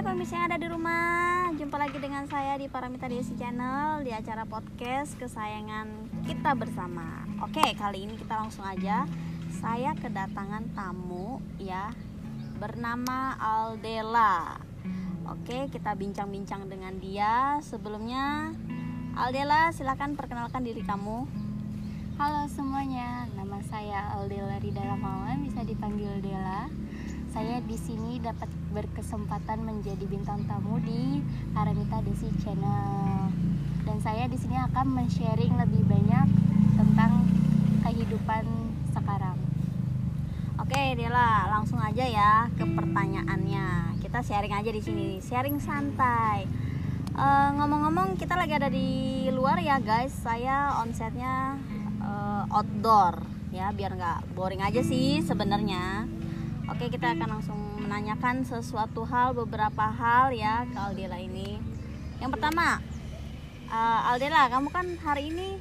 Hai pemirsa yang ada di rumah. Jumpa lagi dengan saya di Paramita Desi Channel Di acara podcast kesayangan kita bersama. Oke kali ini kita langsung aja. Saya kedatangan tamu ya Bernama Aldela. Oke kita bincang-bincang dengan dia. Sebelumnya Aldela silakan perkenalkan diri kamu. Halo semuanya, nama saya Aldela Rida Ramawan, bisa dipanggil Dela. Saya di sini dapat berkesempatan menjadi bintang tamu di Paramita Desi Channel. Dan saya di sini akan men-sharing lebih banyak tentang kehidupan sekarang. Oke, Dela, langsung aja ya ke pertanyaannya. Kita sharing aja di sini, sharing santai. Eh, ngomong-ngomong, kita lagi ada di luar ya, guys. Saya onsetnya uh, outdoor ya, biar nggak boring aja sih sebenarnya. Oke, kita akan langsung menanyakan sesuatu hal, beberapa hal ya ke Aldela ini. Yang pertama, uh, Aldela, kamu kan hari ini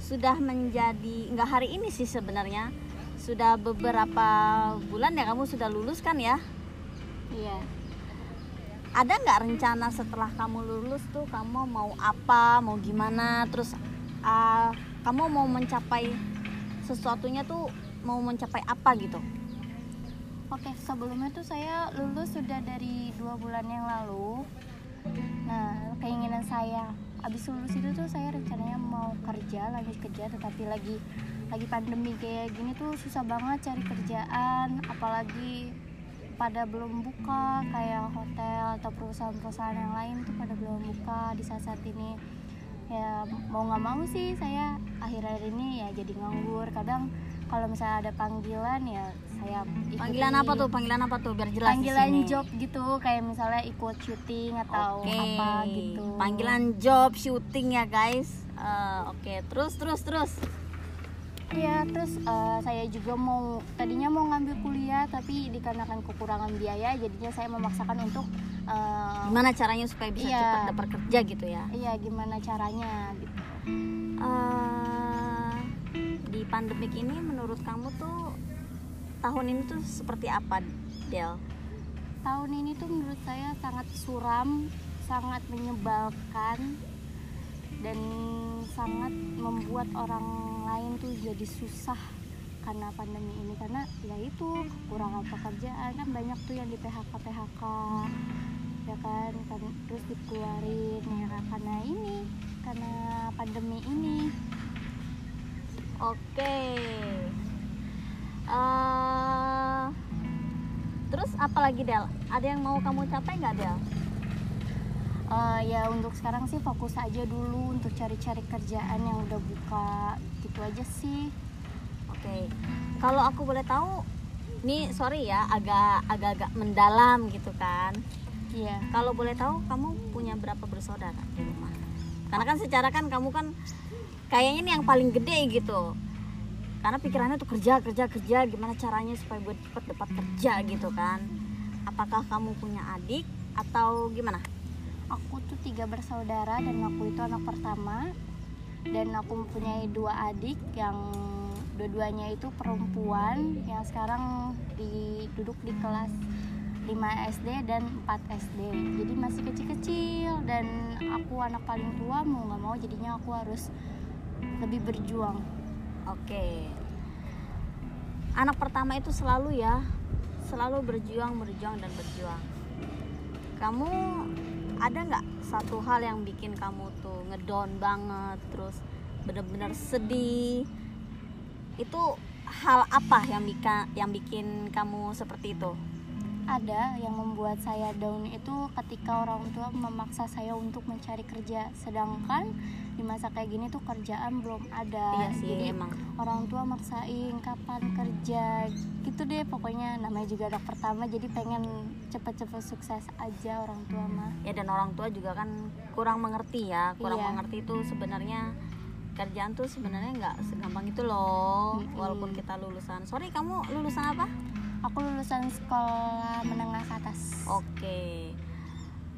sudah menjadi nggak hari ini sih sebenarnya sudah beberapa bulan ya kamu sudah lulus kan ya Iya. ada nggak rencana setelah kamu lulus tuh kamu mau apa mau gimana terus uh, kamu mau mencapai sesuatunya tuh mau mencapai apa gitu Oke, sebelumnya tuh saya lulus sudah dari dua bulan yang lalu. Nah, keinginan saya abis lulus itu tuh saya rencananya mau kerja, lanjut kerja, tetapi lagi lagi pandemi kayak gini tuh susah banget cari kerjaan, apalagi pada belum buka kayak hotel atau perusahaan-perusahaan yang lain tuh pada belum buka di saat-saat ini ya mau nggak mau sih saya akhir-akhir ini ya jadi nganggur kadang kalau misalnya ada panggilan ya saya ikuti panggilan apa tuh panggilan apa tuh biar jelas di panggilan sini. job gitu kayak misalnya ikut syuting atau Oke. apa gitu panggilan job syuting ya guys Eh, oke terus terus terus Iya, terus eh, saya juga mau tadinya mau ngambil kuliah tapi dikarenakan kekurangan biaya jadinya saya memaksakan untuk eh, gimana caranya supaya bisa Iya. cepat dapat kerja gitu ya iya gimana caranya gitu. Eh, di pandemik ini menurut kamu tuh tahun ini tuh seperti apa Del? Tahun ini tuh menurut saya sangat suram, sangat menyebalkan dan sangat membuat orang lain tuh jadi susah karena pandemi ini. Karena ya itu kekurangan pekerjaan kan banyak tuh yang di PHK PHK ya kan? Kan terus dikeluarin ya kan? Karena ini karena pandemi ini Oke. Eh, terus apa lagi Del? Ada yang mau kamu capai nggak Del? Eh, ya untuk sekarang sih fokus aja dulu untuk cari-cari kerjaan yang udah buka gitu aja sih Oke. Kalau aku boleh tahu, nih sorry ya, agak agak-agak mendalam gitu kan. iya Kalau boleh tahu, kamu punya berapa bersaudara di rumah? Karena kan secara kan kamu kan kayaknya ini yang paling gede gitu. Karena pikirannya tuh kerja kerja kerja, gimana caranya supaya buat cepat dapat kerja gitu kan? Apakah kamu punya adik atau gimana? aku tuh tiga bersaudara dan aku itu anak pertama dan aku mempunyai dua adik yang dua-duanya itu perempuan yang sekarang di, duduk di kelas 5 SD dan 4 SD jadi masih kecil-kecil dan aku anak paling tua mau nggak mau jadinya aku harus lebih berjuang Oke. Anak pertama itu selalu ya, selalu berjuang, berjuang dan berjuang. Kamu ada nggak satu hal yang bikin kamu tuh ngedown banget, terus bener-bener sedih? Itu hal apa yang bikin yang bikin kamu seperti itu? Ada yang membuat saya down itu ketika orang tua memaksa saya untuk mencari kerja. Sedangkan di masa kayak gini tuh kerjaan belum ada. Iya sih jadi emang. orang tua maksain kapan kerja gitu deh pokoknya. Namanya juga anak pertama jadi pengen cepet-cepet sukses aja orang tua mah. Ya dan orang tua juga kan kurang mengerti ya, kurang Iya. mengerti itu sebenarnya kerjaan tuh sebenarnya nggak segampang itu loh walaupun kita lulusan. Sorry kamu lulusan apa aku lulusan sekolah menengah ke atas Oke,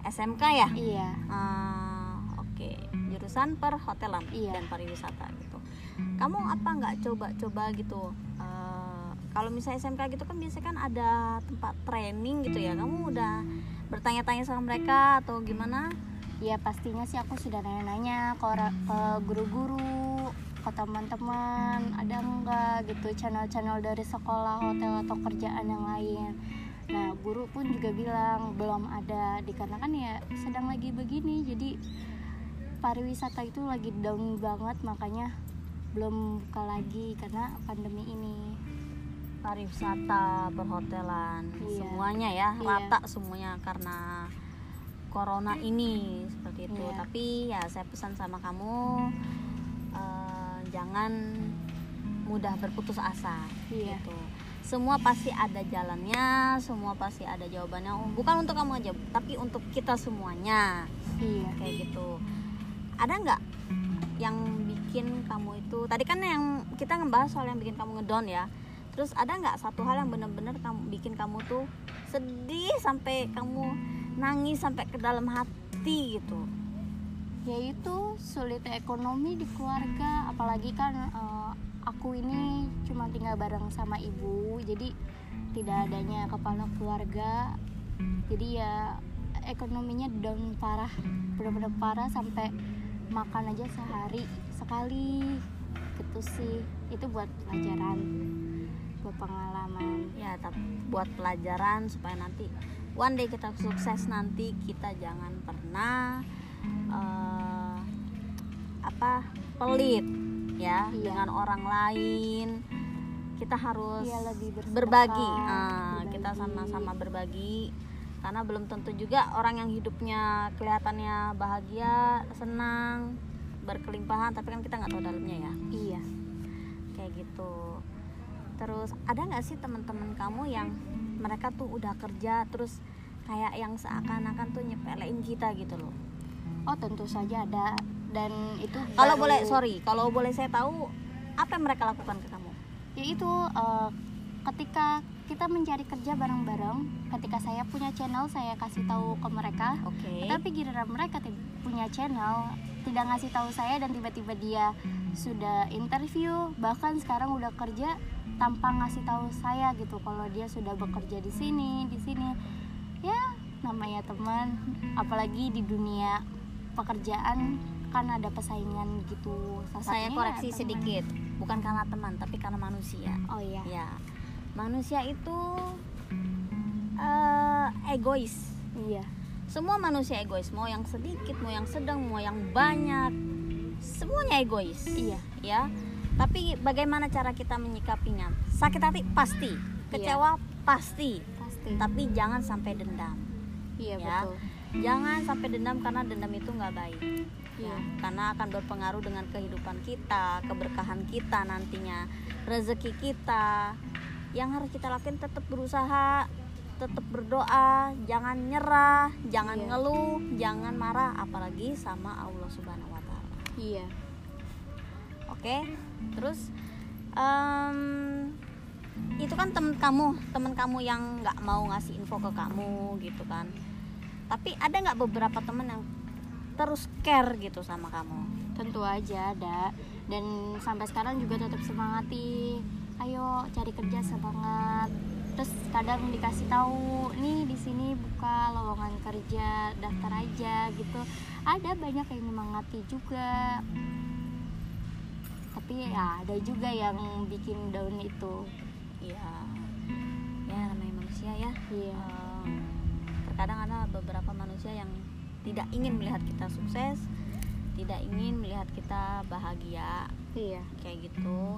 SMK ya? iya Ah, Oke, jurusan perhotelan Iya. dan pariwisata gitu. Kamu apa nggak coba-coba gitu? eh, kalau misalnya SMK gitu kan biasanya kan ada tempat training gitu ya kamu udah bertanya-tanya sama mereka atau gimana ya pastinya sih aku sudah nanya-nanya ke guru-guru ke teman-teman ada enggak gitu channel-channel dari sekolah hotel atau kerjaan yang lain nah guru pun juga bilang belum ada dikarenakan ya sedang lagi begini jadi pariwisata itu lagi down banget makanya belum buka lagi karena pandemi ini pariwisata perhotelan Iya. semuanya ya Iya. rata semuanya karena corona ini seperti itu Iya. tapi ya saya pesan sama kamu eh, jangan mudah berputus asa Iya. gitu. Semua pasti ada jalannya semua pasti ada jawabannya. Bukan untuk kamu aja tapi untuk kita semuanya. Iya. Kayak gitu. Ada nggak yang bikin kamu itu tadi kan yang kita ngebahas soal yang bikin kamu ngedown ya. Terus ada nggak satu hal yang bener-bener kamu bikin kamu tuh sedih sampai kamu nangis sampai ke dalam hati gitu yaitu sulitnya ekonomi di keluarga apalagi kan eh, aku ini cuma tinggal bareng sama ibu jadi tidak adanya kepala keluarga. Jadi ya ekonominya down parah benar-benar parah sampai makan aja sehari sekali gitu sih. Itu buat pelajaran buat pengalaman. Ya tapi buat pelajaran supaya nanti one day kita sukses nanti kita jangan pernah eh, apa pelit ya Iya. dengan orang lain. Kita harus Iya, lebih berbagi. Ah, berbagi. kita sama-sama berbagi karena belum tentu juga orang yang hidupnya kelihatannya bahagia senang berkelimpahan tapi kan kita nggak tahu dalamnya ya. Iya. Kayak gitu. Terus ada nggak sih teman-teman kamu yang mereka tuh udah kerja terus kayak yang seakan-akan tuh nyepelein kita gitu loh oh tentu saja ada. Dan itu kalau baru- boleh sorry kalau boleh saya tahu apa yang mereka lakukan ke kamu? Yaitu eh, ketika kita mencari kerja bareng-bareng ketika saya punya channel saya kasih tahu ke mereka. Oke. Tapi giliran mereka punya channel tidak ngasih tahu saya dan tiba-tiba dia sudah interview bahkan sekarang udah kerja tanpa ngasih tahu saya gitu. Kalau dia sudah bekerja di sini di sini. Ya namanya teman apalagi di dunia pekerjaan kan ada persaingan gitu. Salah saya satunya koreksi ya teman. sedikit bukan karena teman tapi karena manusia. Oh iya. Ya manusia itu eh, egois. Iya. Semua manusia egois mau yang sedikit mau yang sedang mau yang banyak semuanya egois. Iya. Ya tapi bagaimana cara kita menyikapinya? Sakit hati? Pasti. Kecewa? Pasti. Pasti. Tapi jangan sampai dendam. Iya ya. betul jangan sampai dendam karena dendam itu nggak baik. Iya. ya karena akan berpengaruh dengan kehidupan kita keberkahan kita nantinya rezeki kita. Yang harus kita lakukan tetap berusaha tetap berdoa jangan nyerah jangan Iya. ngeluh jangan marah apalagi sama Allah Subhanahu Wa Taala. Iya. Oke terus em, itu kan temen kamu temen kamu yang nggak mau ngasih info ke kamu gitu kan tapi ada nggak beberapa temen yang terus care gitu sama kamu? Tentu aja ada. Dan sampai sekarang juga tetap semangati. Ayo cari kerja semangat. Terus kadang dikasih tahu nih di sini buka lowongan kerja daftar aja gitu. Ada banyak yang menyemangati juga. Tapi ya ada juga yang bikin down itu. Iya. Ya namanya manusia ya. Iya. Em, terkadang ada beberapa manusia yang tidak ingin melihat kita sukses tidak ingin melihat kita bahagia iya. kayak gitu.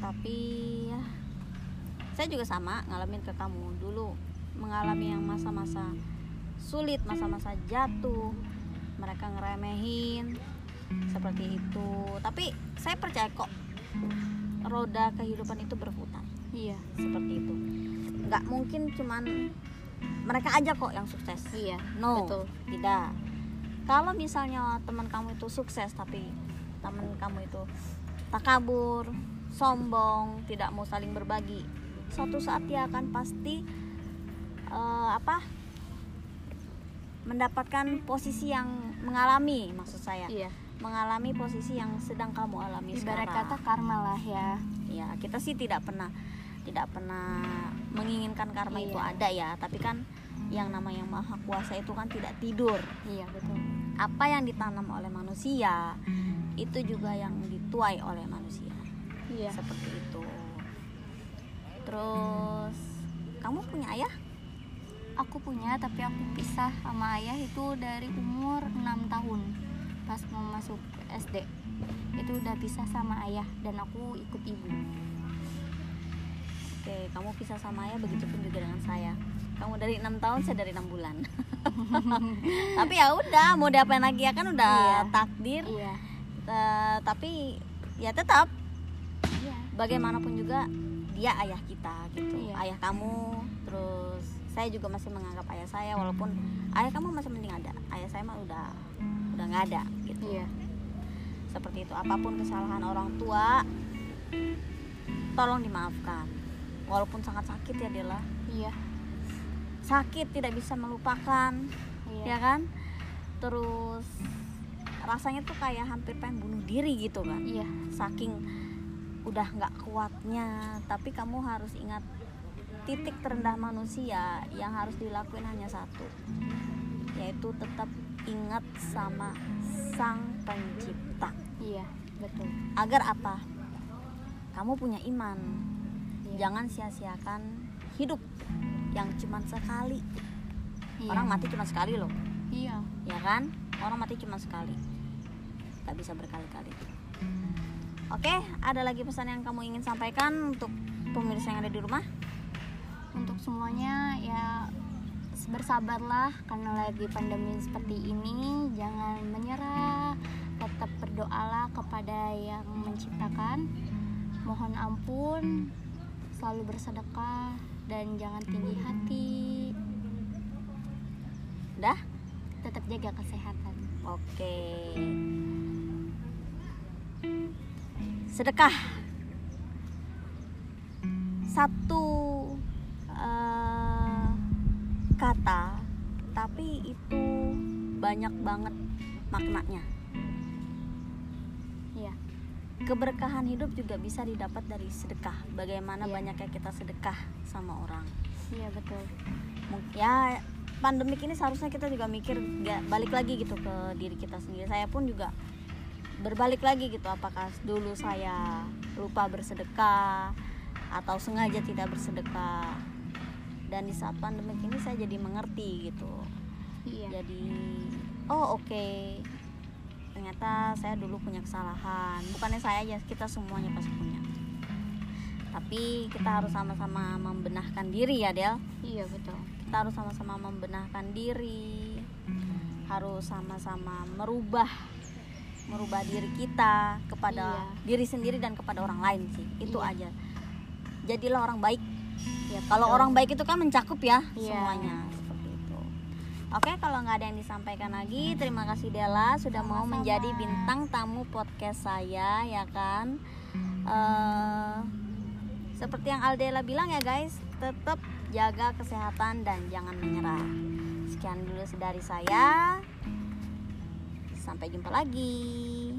Tapi ya saya juga sama ngalamin ke kamu. Dulu mengalami yang masa-masa sulit masa-masa jatuh mereka ngeremehin seperti itu. Tapi saya percaya kok roda kehidupan itu berputar. Iya. Seperti itu. Nggak mungkin cuman mereka aja kok yang sukses. Iya no betul. tidak. Kalau misalnya teman kamu itu sukses tapi teman kamu itu takabur sombong tidak mau saling berbagi suatu saat dia akan pasti eh, apa mendapatkan posisi yang mengalami maksud saya. Iya. Mengalami posisi yang sedang kamu alami ibarat sekarang. kata karma lah ya. Ya kita sih tidak pernah tidak pernah menginginkan karma itu Iya. ada ya tapi kan yang namanya maha kuasa itu kan tidak tidur. Iya betul. Apa yang ditanam oleh manusia itu juga yang dituai oleh manusia. Iya. Seperti itu. Terus kamu punya ayah? Aku punya tapi aku pisah sama ayah itu dari umur 6 tahun pas mau masuk SD itu udah pisah sama ayah dan aku ikut ibu oke kamu pisah sama ayah begitu pun juga dengan saya. Kamu dari enam tahun saya dari enam bulan. Tapi ya udah mau diapain lagi ya kan udah Iya. takdir. Iya. Eh, tapi ya tetap. Iya. Bagaimanapun juga dia ayah kita gitu. Iya. ayah kamu terus saya juga masih menganggap ayah saya walaupun ayah kamu masih mending ada. Ayah saya mah udah udah nggak ada gitu. Iya. Seperti itu apa pun kesalahan orang tua tolong dimaafkan walaupun sangat sakit ya Dela. Iya. Sakit tidak bisa melupakan ya iya kan? Terus rasanya tuh kayak hampir pengen bunuh diri gitu kan. Iya. Saking udah nggak kuatnya tapi kamu harus ingat titik terendah manusia yang harus dilakuin hanya satu yaitu tetap ingat sama sang pencipta. Iya betul. Agar apa? Kamu punya iman Iya. jangan sia-siakan hidup yang cuma sekali. Iya. orang mati cuma sekali loh. Iya. Ya kan? Orang mati cuma sekali. Nggak bisa berkali-kali. Oke ada lagi pesan yang kamu ingin sampaikan untuk pemirsa yang ada di rumah? Untuk semuanya ya bersabarlah karena lagi pandemi seperti ini. Jangan menyerah tetap berdoalah kepada yang menciptakan. Mohon ampun selalu bersedekah dan jangan tinggi hati. Dah tetap jaga kesehatan. Oke. Sedekah. Satu eh, kata tapi itu banyak banget maknanya keberkahan hidup juga bisa didapat dari sedekah. Bagaimana Iya. banyaknya kita sedekah sama orang. Iya betul. Mung- ya pandemik ini seharusnya kita juga mikir nggak balik lagi gitu ke diri kita sendiri. Saya pun juga berbalik lagi gitu apakah dulu saya lupa bersedekah atau sengaja tidak bersedekah. Dan di saat pandemik ini saya jadi mengerti gitu. Iya. Jadi oh oke ternyata saya dulu punya kesalahan. Bukannya saya aja kita semuanya pasti punya. Tapi kita harus sama-sama membenahkan diri ya Del. Iya betul. Kita harus sama-sama membenahkan diri. Harus sama-sama merubah merubah diri kita kepada diri sendiri dan kepada orang lain sih. Itu Iya. aja. Jadilah orang baik. Ya kalau orang baik itu kan mencakup ya Iya. semuanya. Oke, kalau nggak ada yang disampaikan lagi, terima kasih Della sudah mau Sama-sama. menjadi bintang tamu podcast saya, ya kan. Eh, seperti yang Aldela bilang ya guys, tetap jaga kesehatan dan jangan menyerah. Sekian dulu dari saya. Sampai jumpa lagi.